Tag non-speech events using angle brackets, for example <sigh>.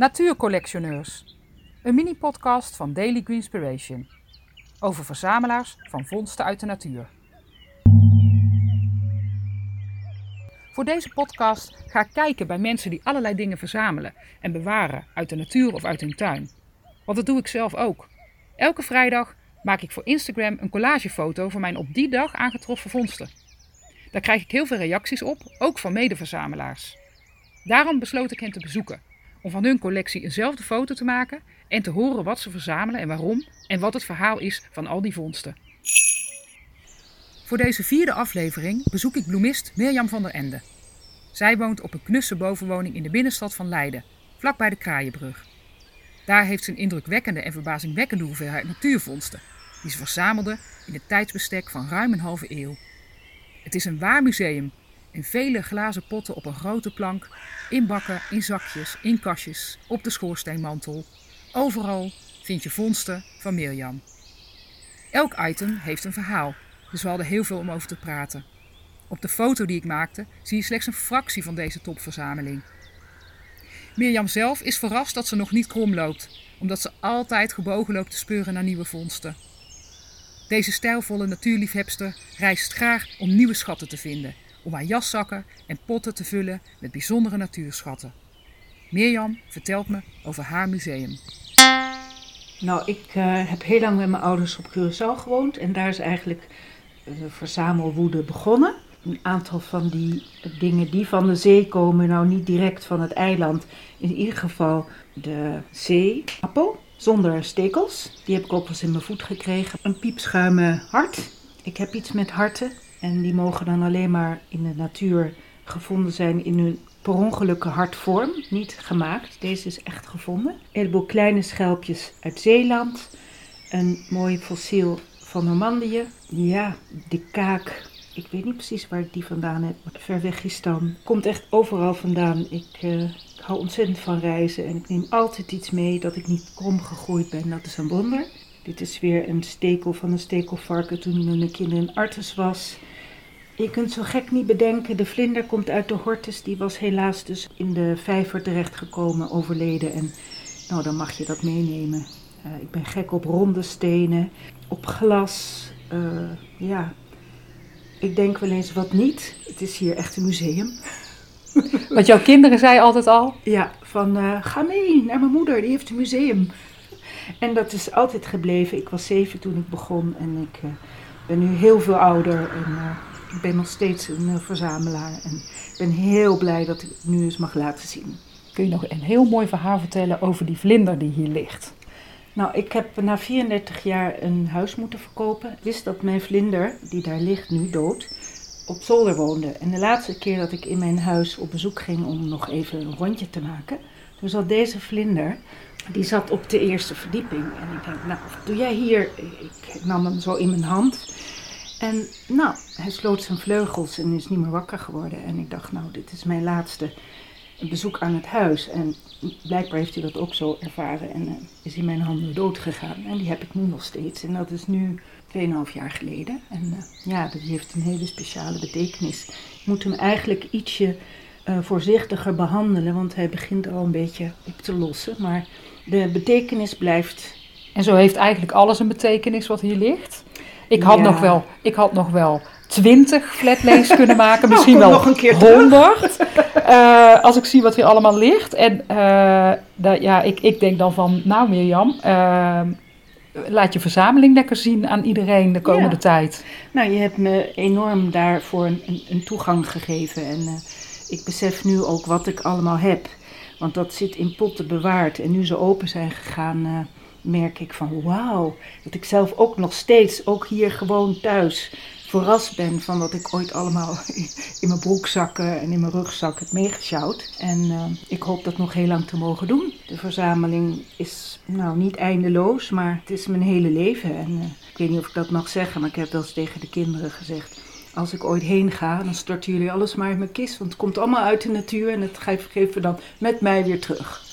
Natuurcollectioneurs. Een mini-podcast van Daily Greenspiration. Over verzamelaars van vondsten uit de natuur. Voor deze podcast ga ik kijken bij mensen die allerlei dingen verzamelen en bewaren uit de natuur of uit hun tuin. Want dat doe ik zelf ook. Elke vrijdag maak ik voor Instagram een collagefoto van mijn op die dag aangetroffen vondsten. Daar krijg ik heel veel reacties op, ook van medeverzamelaars. Daarom besloot ik hen te bezoeken om van hun collectie eenzelfde foto te maken en te horen wat ze verzamelen en waarom en wat het verhaal is van al die vondsten. Voor deze vierde aflevering bezoek ik bloemist Mirjam van der Ende. Zij woont op een knusse bovenwoning in de binnenstad van Leiden, vlakbij de Kraaienbrug. Daar heeft ze een indrukwekkende en verbazingwekkende hoeveelheid natuurvondsten, die ze verzamelde in het tijdsbestek van ruim een halve eeuw. Het is een waar museum in vele glazen potten op een grote plank, in bakken, in zakjes, in kastjes, op de schoorsteenmantel. Overal vind je vondsten van Mirjam. Elk item heeft een verhaal, dus we hadden heel veel om over te praten. Op de foto die ik maakte zie je slechts een fractie van deze topverzameling. Mirjam zelf is verrast dat ze nog niet krom loopt, omdat ze altijd gebogen loopt te speuren naar nieuwe vondsten. Deze stijlvolle natuurliefhebster reist graag om nieuwe schatten te vinden om haar jaszakken en potten te vullen met bijzondere natuurschatten. Mirjam vertelt me over haar museum. Nou, ik uh, heb heel lang met mijn ouders op Curaçao gewoond en daar is eigenlijk de verzamelwoede begonnen. Een aantal van die dingen die van de zee komen, nou niet direct van het eiland, in ieder geval de zeeappel zonder stekels. Die heb ik ook eens in mijn voet gekregen. Een piepschuime hart. Ik heb iets met harten. En die mogen dan alleen maar in de natuur gevonden zijn in hun per ongelukke hartvorm, niet gemaakt. Deze is echt gevonden. Een heleboel kleine schelpjes uit Zeeland. Een mooi fossiel van Normandië. Ja, de kaak. Ik weet niet precies waar ik die vandaan heb. Ver weg is dan. Komt echt overal vandaan. Ik, uh, ik hou ontzettend van reizen. En ik neem altijd iets mee dat ik niet krom gegroeid ben. Dat is een wonder. Dit is weer een stekel van een stekelvarken toen hij met mijn kinderen in Artes was. Je kunt zo gek niet bedenken, de vlinder komt uit de hortus. Die was helaas dus in de vijver terechtgekomen, overleden. En nou, dan mag je dat meenemen. Uh, ik ben gek op ronde stenen, op glas. Uh, ja, ik denk wel eens wat niet. Het is hier echt een museum. <laughs> Wat jouw kinderen zei altijd al? Ja, van uh, ga mee naar mijn moeder, die heeft een museum. En dat is altijd gebleven. Ik was zeven toen ik begon en ik ben nu heel veel ouder. En, ik ben nog steeds een uh, verzamelaar en ik ben heel blij dat ik het nu eens mag laten zien. Kun je nog een heel mooi verhaal vertellen over die vlinder die hier ligt? Nou, ik heb na 34 jaar een huis moeten verkopen. Ik wist dat mijn vlinder, die daar ligt nu dood, op zolder woonde. En de laatste keer dat ik in mijn huis op bezoek ging om nog even een rondje te maken, toen zat deze vlinder, die zat op de eerste verdieping. En ik denk, nou, wat doe jij hier? Ik nam hem zo in mijn hand. En nou, hij sloot zijn vleugels en is niet meer wakker geworden. En ik dacht, nou, dit is mijn laatste bezoek aan het huis. En blijkbaar heeft hij dat ook zo ervaren en uh, is in mijn handen dood gegaan. En die heb ik nu nog steeds. En dat is nu 2,5 jaar geleden. En uh, ja, dat heeft een hele speciale betekenis. Je moet hem eigenlijk ietsje uh, voorzichtiger behandelen, want hij begint al een beetje op te lossen. Maar de betekenis blijft. En zo heeft eigenlijk alles een betekenis wat hier ligt? Ik had, nog, wel, ik had nog wel 20 flatlays kunnen <laughs> maken, nou, misschien wel nog een keer 100. uh, als ik zie wat hier allemaal ligt. En uh, dat, ja, ik, ik denk dan van, nou Mirjam, uh, laat je verzameling lekker zien aan iedereen de komende ja. tijd. Nou, je hebt me enorm daarvoor een, een, een toegang gegeven. En ik besef nu ook wat ik allemaal heb. Want dat zit in potten bewaard. En nu ze open zijn gegaan merk ik van wauw, dat ik zelf ook nog steeds, ook hier gewoon thuis, verrast ben van wat ik ooit allemaal <laughs> in mijn broekzakken en in mijn rugzak heb meegesjouwd. En uh, ik hoop dat nog heel lang te mogen doen. De verzameling is nou niet eindeloos, maar het is mijn hele leven. En uh, ik weet niet of ik dat mag zeggen, maar ik heb wel eens tegen de kinderen gezegd. Als ik ooit heen ga, dan storten jullie alles maar in mijn kist. Want het komt allemaal uit de natuur en het geven we dan met mij weer terug.